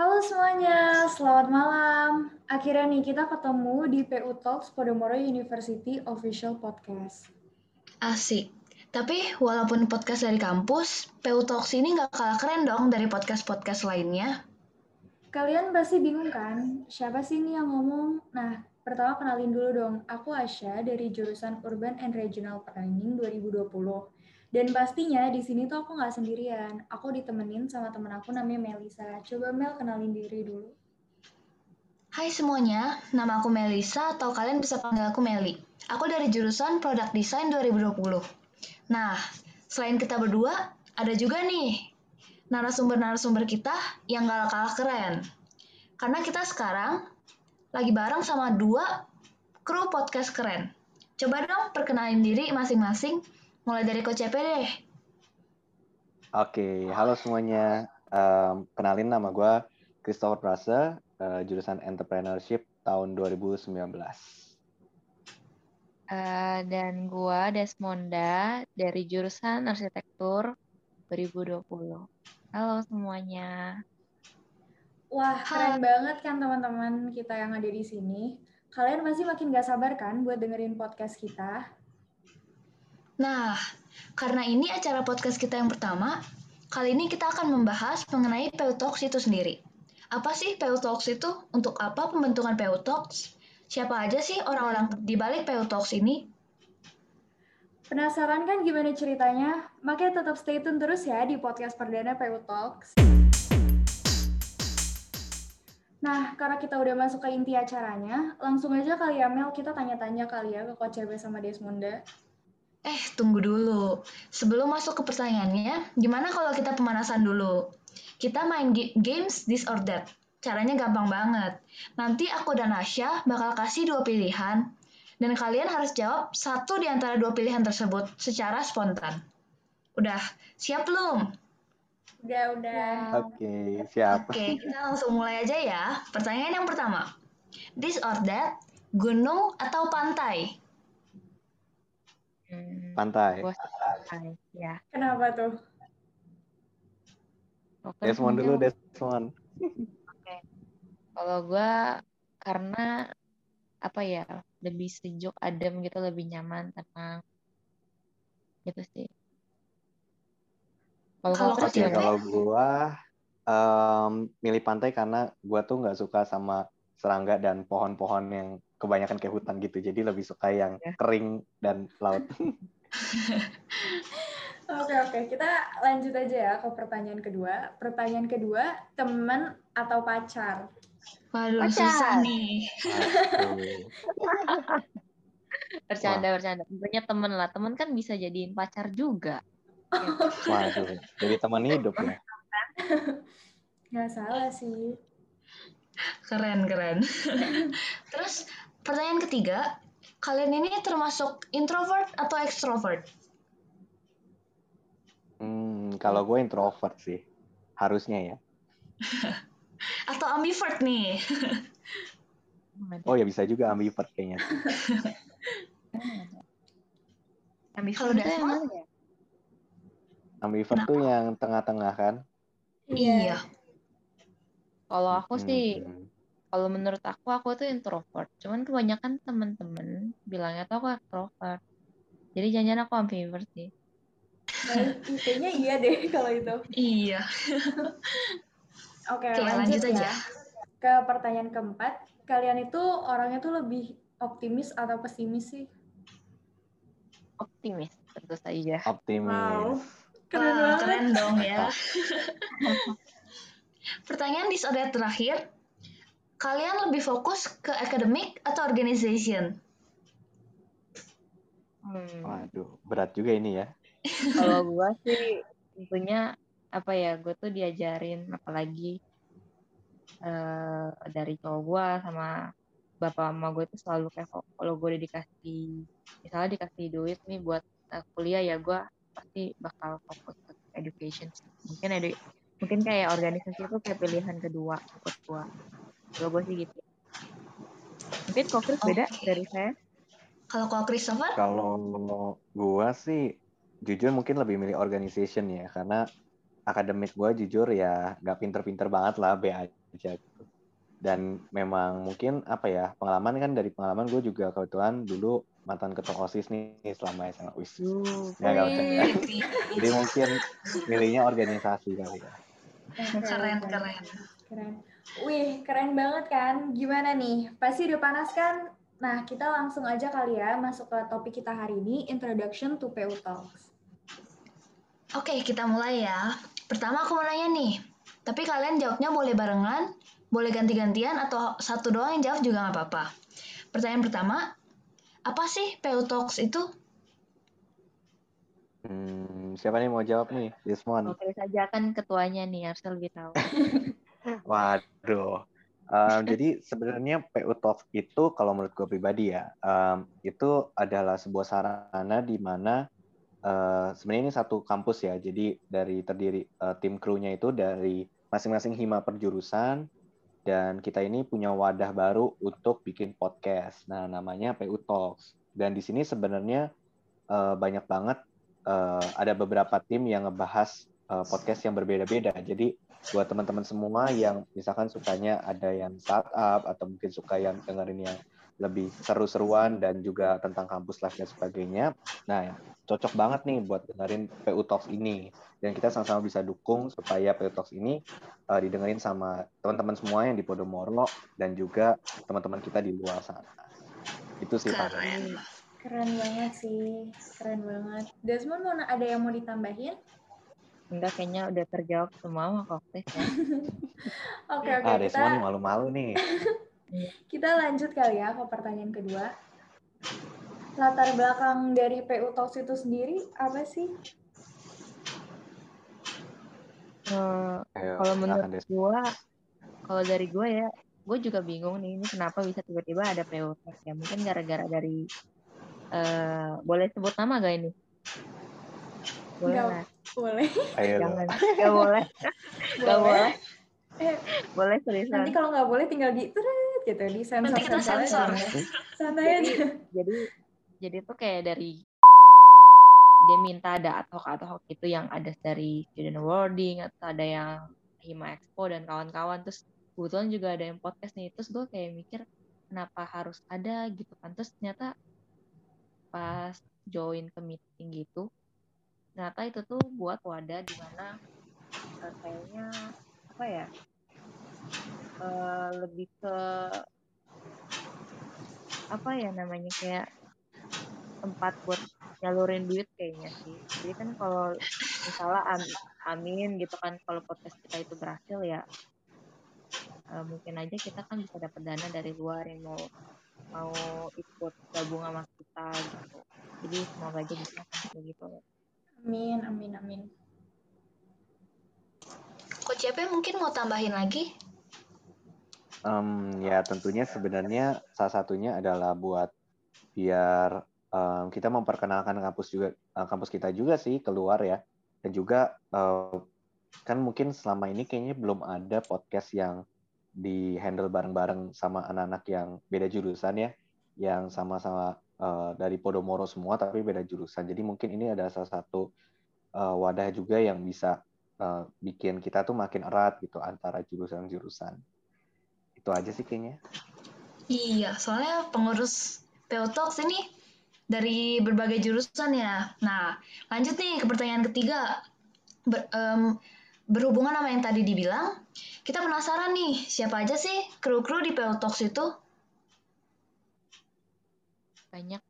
Halo semuanya, selamat malam. Akhirnya nih kita ketemu di PU Talks Podomoro University Official Podcast. Asik. Tapi walaupun podcast dari kampus, PU Talks ini nggak kalah keren dong dari podcast-podcast lainnya. Kalian pasti bingung kan, siapa sih ini yang ngomong? Nah, pertama kenalin dulu dong, aku Asya dari jurusan Urban and Regional Planning 2020. Dan pastinya di sini tuh aku nggak sendirian. Aku ditemenin sama temen aku namanya Melisa. Coba Mel kenalin diri dulu. Hai semuanya, nama aku Melisa atau kalian bisa panggil aku Meli. Aku dari jurusan Product Design 2020. Nah, selain kita berdua, ada juga nih narasumber-narasumber kita yang gak kalah keren. Karena kita sekarang lagi bareng sama dua kru podcast keren. Coba dong perkenalin diri masing-masing Mulai dari Coach CP deh. Oke, halo semuanya. Um, kenalin nama gue Christopher Prase, uh, jurusan Entrepreneurship tahun 2019. Uh, dan gue Desmonda dari jurusan Arsitektur 2020. Halo semuanya. Wah, keren banget kan teman-teman kita yang ada di sini. Kalian masih makin gak sabar kan buat dengerin podcast kita? Nah, karena ini acara podcast kita yang pertama, kali ini kita akan membahas mengenai Talks itu sendiri. Apa sih Talks itu? Untuk apa pembentukan Talks? Siapa aja sih orang-orang di balik Talks ini? Penasaran kan gimana ceritanya? Makanya tetap stay tune terus ya di podcast perdana Talks. Nah, karena kita udah masuk ke inti acaranya, langsung aja kali ya Mel, kita tanya-tanya kali ya ke Coach CB sama Desmonda. Eh, tunggu dulu. Sebelum masuk ke pertanyaannya, gimana kalau kita pemanasan dulu? Kita main games this or that. Caranya gampang banget. Nanti aku dan Asya bakal kasih dua pilihan, dan kalian harus jawab satu di antara dua pilihan tersebut secara spontan. Udah, siap belum? Udah, udah. Oke, okay, siap. Oke, okay, kita langsung mulai aja ya. Pertanyaan yang pertama. This or that, gunung atau pantai? Hmm, pantai. pantai, ya. Kenapa tuh? Desmond dulu, Desmond. Oke. Okay. Kalau gue karena apa ya lebih sejuk, adem gitu, lebih nyaman, tenang. Gitu sih. Kalau okay, kalau gue um, milih pantai karena gue tuh nggak suka sama serangga dan pohon-pohon yang kebanyakan kayak hutan gitu. Jadi lebih suka yang ya. kering dan laut. Oke oke, kita lanjut aja ya ke pertanyaan kedua. Pertanyaan kedua, teman atau pacar? Waduh, pacar. susah nih. bercanda, Wah. bercanda. Tentunya teman lah. Teman kan bisa jadiin pacar juga. Waduh, jadi teman hidup ya. Gak salah sih. Keren, keren. Terus pertanyaan ketiga, kalian ini termasuk introvert atau extrovert? Hmm, kalau gue introvert sih, harusnya ya. atau ambivert nih? oh ya bisa juga ambivert kayaknya. ambivert udah semua? Ya? Ambivert tuh yang tengah-tengah kan? Iya. Kalau aku sih hmm kalau menurut aku aku tuh introvert. Cuman kebanyakan temen-temen bilangnya tuh aku extrovert jadi jangan aku ambivert sih. Nah, kayaknya iya deh kalau itu. Iya. Oke okay, lanjut, lanjut aja. ya. ke pertanyaan keempat kalian itu orangnya tuh lebih optimis atau pesimis sih? Optimis tentu saja. Optimis. Wow. keren, wow, keren dong ya. Pertanyaan di saat terakhir kalian lebih fokus ke akademik atau organization? Hmm. Waduh, berat juga ini ya. Kalau gue sih tentunya apa ya, gue tuh diajarin apalagi uh, dari cowok gue sama bapak mama gue tuh selalu kayak kalau gue udah dikasih misalnya dikasih duit nih buat uh, kuliah ya gue pasti bakal fokus ke education mungkin edu mungkin kayak organisasi itu kayak pilihan kedua buat gue kalau gue sih gitu mungkin kok Chris beda okay. dari saya kalau kok Christopher kalau gue sih jujur mungkin lebih milih organization ya karena akademik gue jujur ya nggak pinter-pinter banget lah B aja gitu. Dan memang mungkin apa ya pengalaman kan dari pengalaman gue juga kebetulan dulu mantan ketua osis nih selama SMA wis. Ya, gak usah. Jadi mungkin milihnya organisasi kali ya. Keren, keren. Keren. Wih, keren banget kan? Gimana nih? Pasti udah panas kan? Nah, kita langsung aja kali ya masuk ke topik kita hari ini, Introduction to PU Talks. Oke, kita mulai ya. Pertama aku mau nanya nih, tapi kalian jawabnya boleh barengan, boleh ganti-gantian, atau satu doang yang jawab juga nggak apa-apa. Pertanyaan pertama, apa sih PU Talks itu? Hmm, siapa nih mau jawab nih? Desmond. Oke saja kan ketuanya nih, harusnya lebih tahu. Waduh. Um, jadi sebenarnya PU Talk itu kalau menurut gue pribadi ya, um, itu adalah sebuah sarana di mana uh, sebenarnya ini satu kampus ya. Jadi dari terdiri uh, tim krunya itu dari masing-masing hima perjurusan dan kita ini punya wadah baru untuk bikin podcast. Nah, namanya PU Talks. Dan di sini sebenarnya uh, banyak banget uh, ada beberapa tim yang ngebahas uh, podcast yang berbeda-beda. Jadi buat teman-teman semua yang misalkan sukanya ada yang startup atau mungkin suka yang dengerin yang lebih seru-seruan dan juga tentang kampus life dan sebagainya. Nah, cocok banget nih buat dengerin PU Talks ini. Dan kita sama-sama bisa dukung supaya PU Talks ini uh, didengerin sama teman-teman semua yang di Podomoro dan juga teman-teman kita di luar sana. Itu sih Pak. Keren. Keren banget sih, keren banget. Desmond mau ada yang mau ditambahin? Enggak, kayaknya udah terjawab semua sama Koktes ya. Oke, oke. Ah, kita, Desmond malu-malu nih. kita lanjut kali ya ke pertanyaan kedua. Latar belakang dari PU Talks itu sendiri apa sih? Eh, Ayo, kalau menurut gua, kalau dari gua ya, gue juga bingung nih ini kenapa bisa tiba-tiba ada PO Talks ya. Mungkin gara-gara dari eh boleh sebut nama gak ini? Boleh Nggak. Boleh. Ayo. Jangan. Gak boleh. Gak boleh. Eh, Boleh seriusan. nanti kalau nggak boleh tinggal di teret gitu di sensor Nanti kita sensor. Santai aja. jadi jadi tuh kayak dari dia minta ada ad hoc ad hoc itu yang ada dari student awarding atau ada yang Hima Expo dan kawan-kawan terus kebetulan juga ada yang podcast nih terus gue kayak mikir kenapa harus ada gitu kan terus ternyata pas join ke meeting gitu ternyata itu tuh buat wadah di mana eh, kayaknya apa ya eh, lebih ke apa ya namanya kayak tempat buat nyalurin duit kayaknya sih. Jadi kan kalau misalnya am- amin gitu kan kalau podcast kita itu berhasil ya eh, mungkin aja kita kan bisa dapat dana dari luar yang mau mau ikut gabung sama kita gitu. Jadi semoga aja bisa kayak gitu. Amin, amin, amin. Coach Yepe mungkin mau tambahin lagi? Em, ya tentunya sebenarnya salah satunya adalah buat biar em, kita memperkenalkan kampus juga eh, kampus kita juga sih keluar ya dan juga eh, kan mungkin selama ini kayaknya belum ada podcast yang di handle bareng-bareng sama anak-anak yang beda jurusan ya yang sama-sama eh, dari Podomoro semua tapi beda jurusan jadi mungkin ini ada salah satu eh, wadah juga yang bisa eh, bikin kita tuh makin erat gitu antara jurusan-jurusan itu aja sih kayaknya Iya, soalnya pengurus PO Talks ini dari berbagai jurusan ya. Nah, lanjut nih ke pertanyaan ketiga. Ber- em, berhubungan sama yang tadi dibilang, kita penasaran nih, siapa aja sih kru-kru di PO Talks itu? Banyak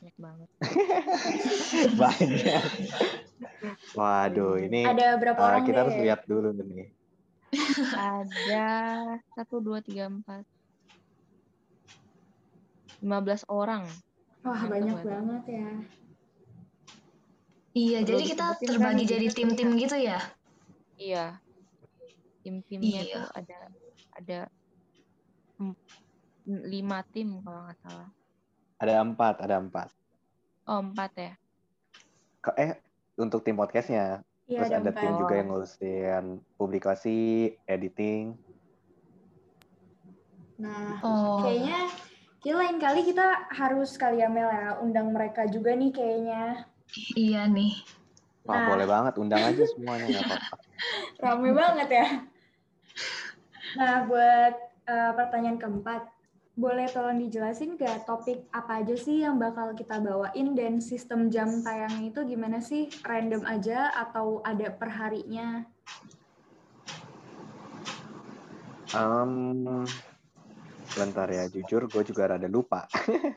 banyak banget. banyak waduh ini Ada berapa eh, orang kita deh? harus lihat dulu nih Ada satu dua tiga empat lima belas orang. Wah, Mantap banyak banget. banget ya. Iya, Perlu jadi kita terbagi kan, jadi gitu. tim-tim gitu ya? Iya. Tim-timnya Iya. tuh ada ada lima tim kalau nggak salah. Ada empat ada empat Oh empat ya. Ke- eh untuk tim podcastnya Iya, terus ada tim juga yang ngurusin publikasi editing Nah, Oh, kayaknya kita lain kali kita harus kali ya Mel ya, undang mereka juga nih kayaknya. iya nih. wah Nah. boleh banget undang aja semuanya nggak apa-apa Rame banget ya. Nah, buat uh, pertanyaan keempat, boleh tolong dijelasin gak topik apa aja sih yang bakal kita bawain dan sistem jam tayangnya itu gimana sih? Random aja atau ada perharinya? Um, sebentar ya, jujur gue juga rada lupa.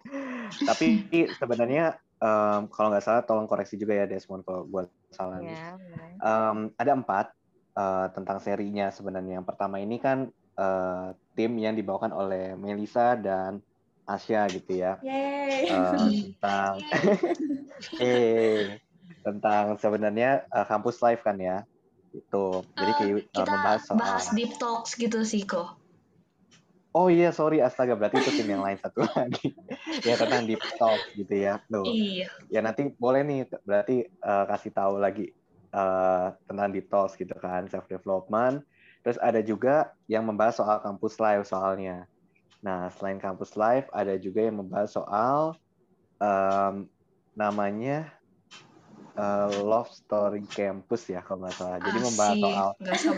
Tapi sebenarnya um, kalau nggak salah tolong koreksi juga ya Desmond kalau gue salah. Ya, um, ada empat uh, tentang serinya sebenarnya. Yang pertama ini kan uh, tim yang dibawakan oleh Melisa dan Asia gitu ya. Uh, tentang eh tentang sebenarnya uh, kampus live kan ya. Itu. Jadi uh, kita membahas soal bahas deep talks gitu sih kok. Oh iya, sorry astaga berarti itu tim yang lain satu lagi. ya tentang deep talk gitu ya. Tuh. Iya. Ya nanti boleh nih berarti uh, kasih tahu lagi uh, tentang deep talks gitu kan, self development Terus ada juga yang membahas soal kampus live soalnya. Nah, selain kampus live, ada juga yang membahas soal um, namanya uh, love story campus ya kalau nggak salah. Jadi membahas soal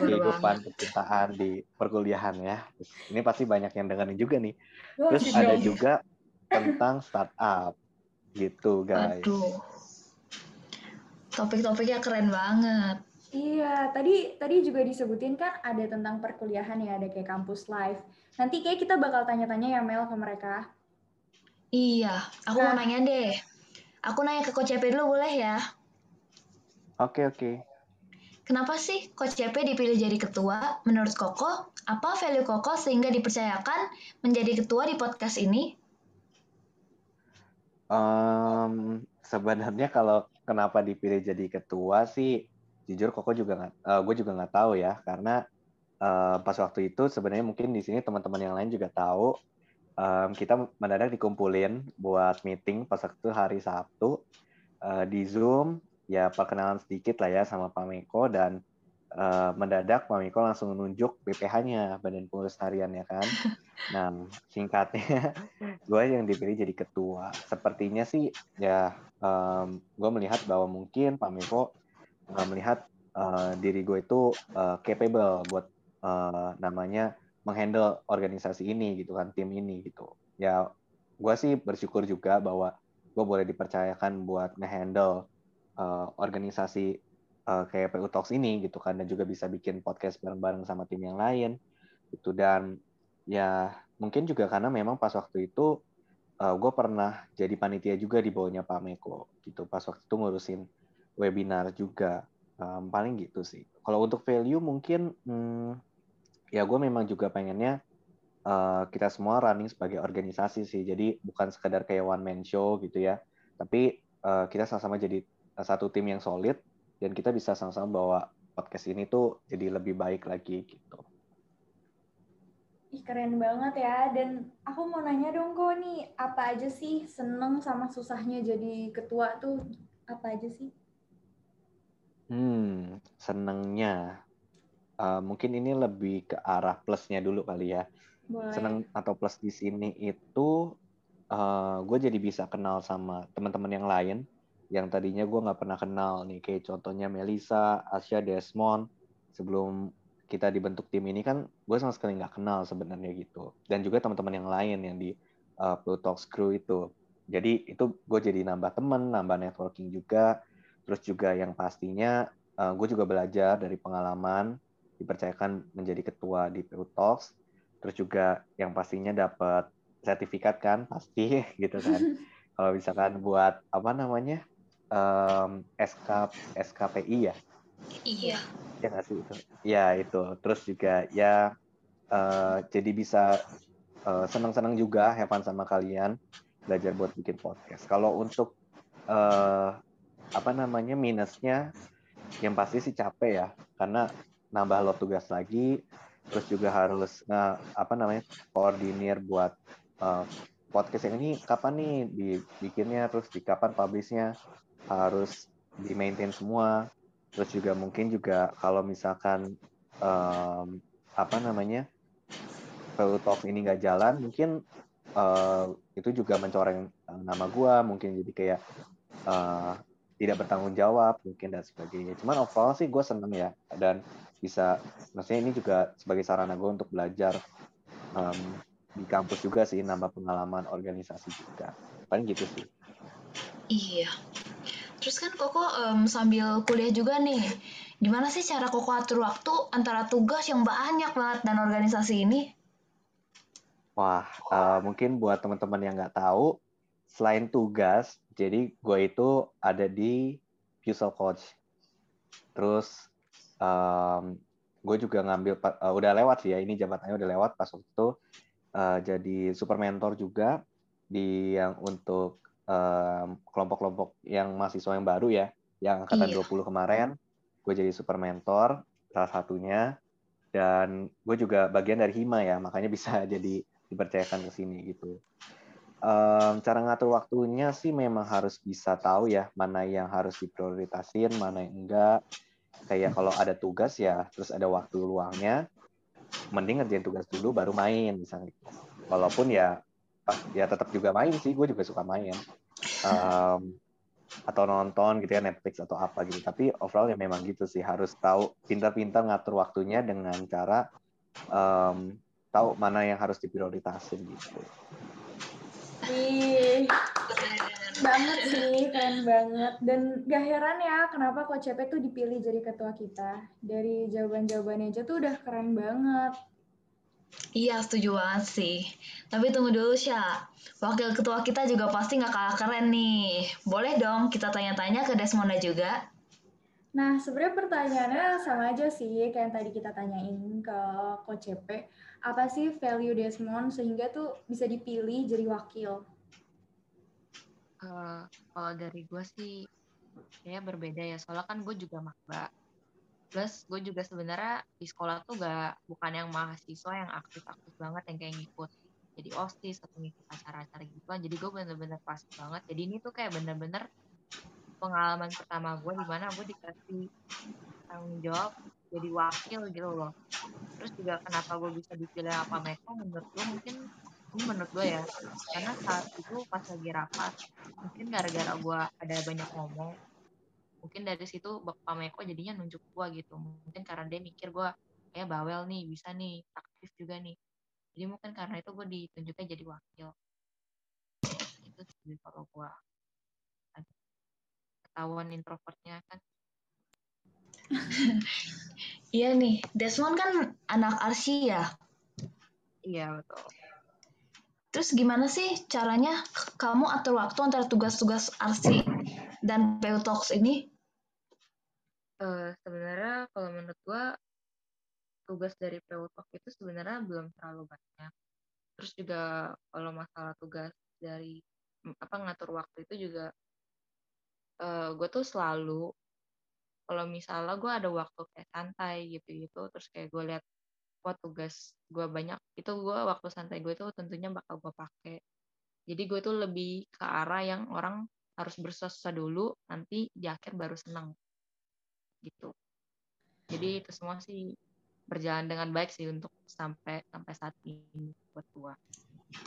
kehidupan percintaan di perkuliahan ya. Terus, ini pasti banyak yang dengerin juga nih. Terus ada juga tentang startup gitu guys. Aduh. Topik-topiknya keren banget. Iya, tadi tadi juga disebutin kan ada tentang perkuliahan ya, ada kayak kampus live. Nanti kayak kita bakal tanya-tanya ya Mel ke mereka. Iya, aku nah. mau nanya deh. Aku nanya ke Coach CP dulu boleh ya? Oke, oke. Kenapa sih Coach CP dipilih jadi ketua? Menurut Koko, apa value Koko sehingga dipercayakan menjadi ketua di podcast ini? Um, sebenarnya kalau kenapa dipilih jadi ketua sih jujur koko juga nggak uh, gue juga nggak tahu ya karena uh, pas waktu itu sebenarnya mungkin di sini teman-teman yang lain juga tahu um, kita mendadak dikumpulin buat meeting pas waktu hari Sabtu uh, di Zoom ya perkenalan sedikit lah ya sama Pak Meko dan uh, mendadak Pak Meko langsung menunjuk BPH-nya Badan Pengurus Harian ya kan. Nah singkatnya gue yang dipilih jadi ketua. Sepertinya sih ya um, gue melihat bahwa mungkin Pak Meko uh, melihat uh, diri gue itu uh, capable buat uh, namanya menghandle organisasi ini gitu kan tim ini gitu. Ya gue sih bersyukur juga bahwa gue boleh dipercayakan buat ngehandle uh, organisasi uh, kayak PU Talks ini gitu kan dan juga bisa bikin podcast bareng-bareng sama tim yang lain itu dan ya mungkin juga karena memang pas waktu itu uh, gue pernah jadi panitia juga di bawahnya Pak Meko gitu. Pas waktu itu ngurusin webinar juga um, paling gitu sih kalau untuk value mungkin hmm, ya gue memang juga pengennya uh, kita semua running sebagai organisasi sih jadi bukan sekedar kayak one man show gitu ya tapi uh, kita sama-sama jadi satu tim yang solid dan kita bisa sama-sama bawa podcast ini tuh jadi lebih baik lagi gitu. Ih, keren banget ya. Dan aku mau nanya dong kok nih, apa aja sih seneng sama susahnya jadi ketua tuh? Apa aja sih? Hmm, senengnya. Uh, mungkin ini lebih ke arah plusnya dulu kali ya. Boleh. Seneng atau plus di sini itu uh, eh, gue jadi bisa kenal sama teman-teman yang lain yang tadinya gue nggak pernah kenal nih kayak contohnya Melisa, Asia, Desmond sebelum kita dibentuk tim ini kan gue sama sekali nggak kenal sebenarnya gitu dan juga teman-teman yang lain yang di uh, Plutox Crew itu jadi itu gue jadi nambah temen nambah networking juga Terus juga yang pastinya uh, eh, gue juga belajar dari pengalaman dipercayakan menjadi ketua di PU Talks. Terus juga yang pastinya dapat sertifikat kan pasti gitu kan. Kalau misalkan buat apa namanya um, SK SKPI ya. Iya. Ya nggak sih itu. Ya itu. Terus juga ya uh, jadi bisa uh, senang-senang juga have sama kalian belajar buat bikin podcast. Kalau untuk uh, apa namanya minusnya yang pasti sih capek ya. Karena nambah lo tugas lagi terus juga harus nah, apa namanya koordinir buat uh, podcast yang ini kapan nih dibikinnya terus di kapan publishnya harus di maintain semua. Terus juga mungkin juga kalau misalkan um, apa namanya kalau talk ini nggak jalan mungkin uh, itu juga mencoreng nama gue mungkin jadi kayak uh, tidak bertanggung jawab mungkin dan sebagainya. Cuman overall sih gue seneng ya. Dan bisa maksudnya ini juga sebagai sarana gue untuk belajar um, di kampus juga sih nambah pengalaman organisasi juga. Paling gitu sih. Iya. Terus kan koko um, sambil kuliah juga nih. Gimana sih cara koko atur waktu antara tugas yang banyak banget dan organisasi ini? Wah uh, mungkin buat teman-teman yang nggak tahu selain tugas jadi gue itu ada di Fusel Coach terus um, gue juga ngambil uh, udah lewat sih ya ini jabatannya udah lewat pas waktu itu uh, jadi super mentor juga di yang untuk kelompok-kelompok yang mahasiswa yang baru ya, yang angkatan iya. 20 kemarin, gue jadi super mentor salah satunya dan gue juga bagian dari hima ya, makanya bisa jadi dipercayakan ke sini gitu. Um, cara ngatur waktunya sih memang harus bisa tahu ya mana yang harus diprioritasin, mana yang enggak. Kayak kalau ada tugas ya, terus ada waktu luangnya, mending ngerjain tugas dulu baru main misalnya walaupun ya ya tetap juga main sih gue juga suka main um, atau nonton gitu ya Netflix atau apa gitu tapi overall ya memang gitu sih harus tahu pintar-pintar ngatur waktunya dengan cara um, tahu mana yang harus diprioritasin gitu. Ih, banget sih, keren banget. Dan gak heran ya kenapa Coach Cepe tuh dipilih jadi ketua kita. Dari jawaban-jawabannya aja tuh udah keren banget. Iya, setuju banget sih. Tapi tunggu dulu, Sya. Wakil ketua kita juga pasti nggak kalah keren nih. Boleh dong kita tanya-tanya ke Desmonda juga? Nah, sebenarnya pertanyaannya sama aja sih kayak yang tadi kita tanyain ke Coach CP. Apa sih value Desmond sehingga tuh bisa dipilih jadi wakil? Uh, kalau dari gue sih kayaknya berbeda ya. Soalnya kan gue juga makba plus gue juga sebenarnya di sekolah tuh gak bukan yang mahasiswa yang aktif-aktif banget yang kayak ngikut jadi osis atau ngikut acara-acara gitu kan jadi gue bener-bener pas banget jadi ini tuh kayak bener-bener pengalaman pertama gue di mana gue dikasih tanggung jawab jadi wakil gitu loh. Terus juga kenapa gue bisa dipilih apa mereka menurut gue mungkin ini menurut gue ya karena saat itu pas lagi rapat mungkin gara-gara gue ada banyak ngomong mungkin dari situ Bapak Meko jadinya nunjuk gue gitu. Mungkin karena dia mikir gue kayak bawel nih bisa nih aktif juga nih. Jadi mungkin karena itu gue ditunjuknya jadi wakil. Itu sih kalau gue ketahuan introvertnya kan iya nih Desmond kan anak arsi ya iya betul Terus gimana sih caranya kamu atur waktu antara tugas-tugas arsi dan PU Talks ini? Uh, sebenarnya kalau menurut gua tugas dari PU Talk itu sebenarnya belum terlalu banyak. Terus juga kalau masalah tugas dari apa ngatur waktu itu juga uh, eh, gue tuh selalu kalau misalnya gue ada waktu kayak santai gitu gitu terus kayak gue lihat wah tugas gue banyak itu gue waktu santai gue tuh tentunya bakal gue pakai. Jadi gue tuh lebih ke arah yang orang harus bersusah dulu nanti di akhir baru senang. Gitu. Jadi itu semua sih berjalan dengan baik sih untuk sampai sampai saat ini buat tua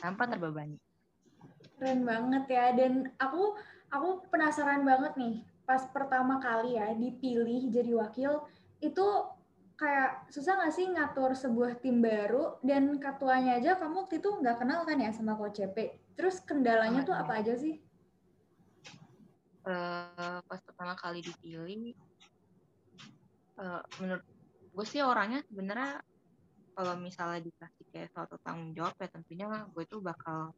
tanpa terbebani. Keren banget ya dan aku aku penasaran banget nih pas pertama kali ya dipilih jadi wakil itu kayak susah nggak sih ngatur sebuah tim baru dan ketuanya aja kamu waktu itu nggak kenal kan ya sama Coach CP terus kendalanya oh, tuh iya. apa aja sih? Uh, pas pertama kali dipilih uh, menurut gue sih orangnya sebenarnya kalau misalnya dikasih kayak suatu tanggung jawab ya tentunya gue tuh bakal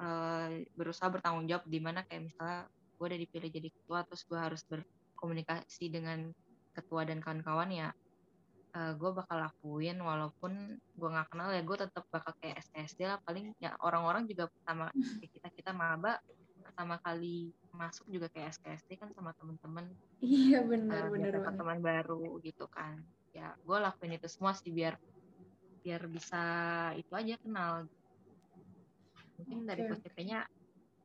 uh, berusaha bertanggung jawab di mana kayak misalnya gue udah dipilih jadi ketua terus gue harus berkomunikasi dengan ketua dan kawan-kawan ya uh, gue bakal lakuin walaupun gue nggak kenal ya gue tetap bakal kayak SSD lah paling ya orang-orang juga pertama kita kita maba pertama kali masuk juga kayak SKSD kan sama temen-temen iya benar uh, benar teman baru gitu kan. Ya gue lakuin itu semua sih biar biar bisa itu aja kenal mungkin okay. dari positifnya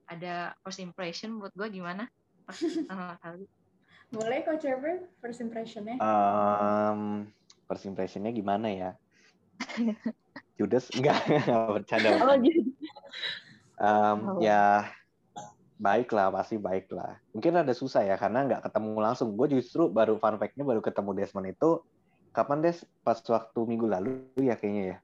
ada first impression buat gue gimana? Pertama kali. Boleh coach Ever first impressionnya? Um, first impressionnya gimana ya? Judas enggak bercanda oh, um, oh. ya baik lah pasti baik lah mungkin ada susah ya karena nggak ketemu langsung. Gue justru baru fun fact-nya baru ketemu Desmond itu. Kapan deh pas waktu minggu lalu ya kayaknya ya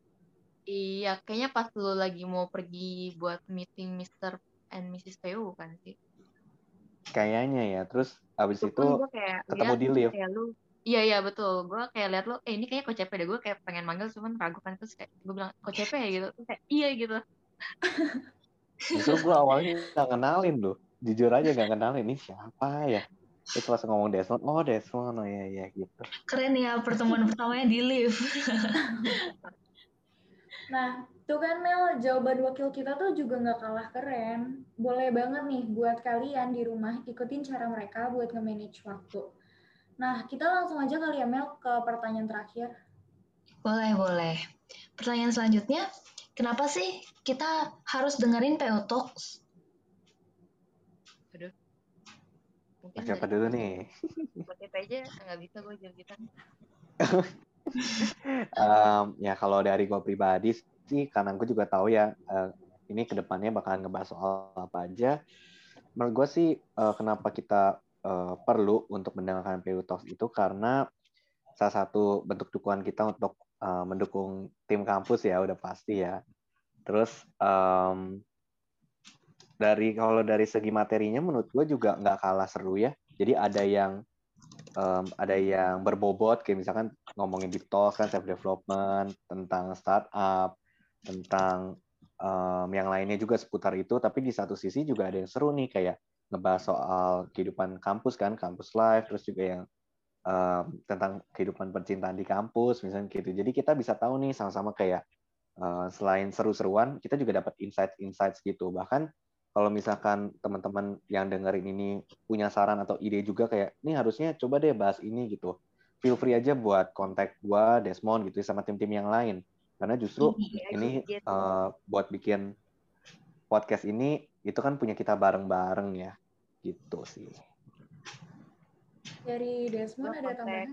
Iya, kayaknya pas lu lagi mau pergi buat meeting Mr. and Mrs. PU kan sih. kayaknya ya terus abis Itu itu gue kayak ketemu lihat di lift kayak lu. Iya iya betul. Gue kayak lihat lu, eh ini kayak Coach CP deh. Gue kayak pengen manggil cuman ragu kan terus kayak gue bilang Coach CP ya gitu. Terus kayak iya gitu. justru gue awalnya nggak kenalin loh jujur aja nggak kenalin ini siapa ya terus pas ngomong Desmond oh Desmond oh iya iya gitu Keren ya pertemuan pertamanya di lift. Nah, tuh kan Mel, jawaban wakil kita tuh juga nggak kalah keren. Boleh banget nih buat kalian di rumah ikutin cara mereka buat nge-manage waktu. Nah, kita langsung aja kali ya Mel ke pertanyaan terakhir. Boleh, boleh. Pertanyaan selanjutnya, kenapa sih kita harus dengerin PO Talks? Mungkin siapa dulu nih CP aja nggak bisa gue jel-jelan. Em, ya kalau dari gue pribadi sih karena gue juga tahu ya eh, ini ke depannya bakalan ngebahas soal apa aja. Menurut gue sih eh, kenapa kita eh, perlu untuk mendengarkan PU Talks itu karena salah satu bentuk dukungan kita untuk eh, mendukung tim kampus ya udah pasti ya. Terus em, dari kalau dari segi materinya menurut gue juga nggak kalah seru ya. Jadi ada yang em, ada yang berbobot kayak misalkan ngomongin deep talk kan self development tentang startup tentang em, yang lainnya juga seputar itu. Tapi di satu sisi juga ada yang seru nih kayak ngebahas soal kehidupan kampus kan kampus life terus juga yang em, tentang kehidupan percintaan di kampus misalnya gitu. Jadi kita bisa tahu nih sama-sama kayak eh, selain seru-seruan kita juga dapat insight-insights gitu. Bahkan kalau misalkan teman-teman yang dengerin ini punya saran atau ide juga kayak ini harusnya coba deh bahas ini gitu feel free aja buat kontak gua Desmond gitu sama tim-tim yang lain karena justru Iya, ini gitu. eh, buat bikin podcast ini itu kan punya kita bareng-bareng ya gitu sih Dari Desmond ada kontak. tambahan?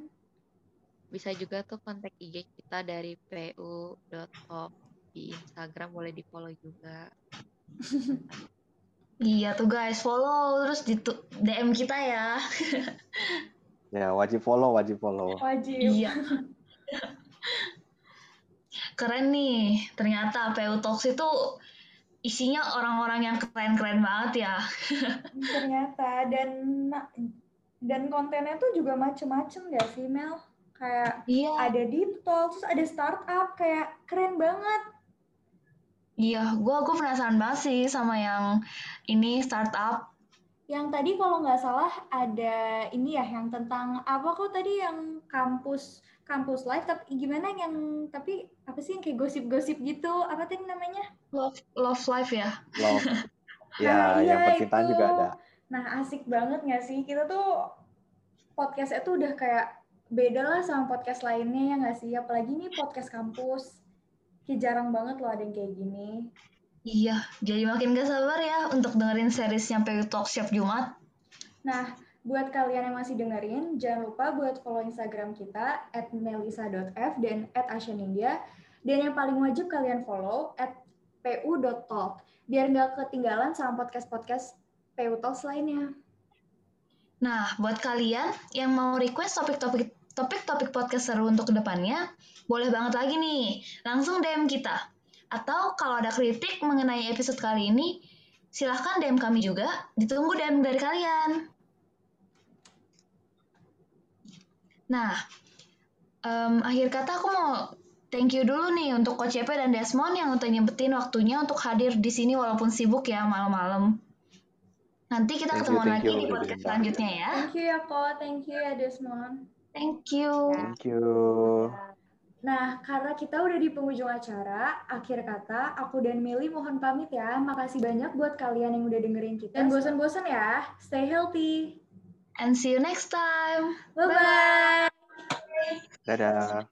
Bisa juga tuh kontak IG kita dari pu.talk di Instagram boleh di follow juga. Iya tuh guys, follow terus di DM kita ya. ya wajib follow wajib follow Wajib. Iya. Keren nih, ternyata PU Talks itu isinya orang-orang yang keren-keren banget ya. Ternyata dan dan kontennya tuh juga macem-macem ya sih Mel. Kayak Iya, ada deep talk, terus ada startup, kayak keren banget. iya, gua gua penasaran banget sih sama yang ini startup. Yang tadi kalau nggak salah ada ini ya yang tentang apa kok tadi yang kampus kampus live tapi gimana yang tapi apa sih yang kayak gosip-gosip gitu apa tadi namanya? Love Love Life ya. love Nah, ya iya, yang percintaan itu. juga ada Nah asik banget nggak sih kita tuh podcastnya tuh udah kayak beda lah sama podcast lainnya ya nggak sih? Apalagi nih podcast kampus. Kayak jarang banget loh ada yang kayak gini. Iya, jadi makin gak sabar ya untuk dengerin seriesnya PU Talks setiap Jumat. Nah, buat kalian yang masih dengerin, jangan lupa buat follow Instagram kita at melisa.f dan at asyanindia. Dan yang paling wajib kalian follow at pu.talk, biar nggak ketinggalan sama podcast-podcast PU Talks lainnya. Nah, buat kalian yang mau request topik-topik topik-topik podcast seru untuk ke depannya, boleh banget lagi nih, langsung DM kita. Atau kalau ada kritik mengenai episode kali ini, silahkan DM kami juga, ditunggu DM dari kalian. Nah, em, akhir kata aku mau thank you dulu nih untuk Coach Epe dan Desmond yang udah nyempetin waktunya untuk hadir di sini walaupun sibuk ya malam-malam. Nanti kita Thank you, thank lagi you di podcast diundang. selanjutnya ya. Thank you ya, Ko. Thank you ya, Desmond. Thank you. thank you Nah, karena kita udah di penghujung acara, akhir kata, aku dan Meli mohon pamit ya. Makasih banyak buat kalian yang udah dengerin kita. Dan bosan-bosan ya, stay healthy. And see you next time. Bye-bye! dadah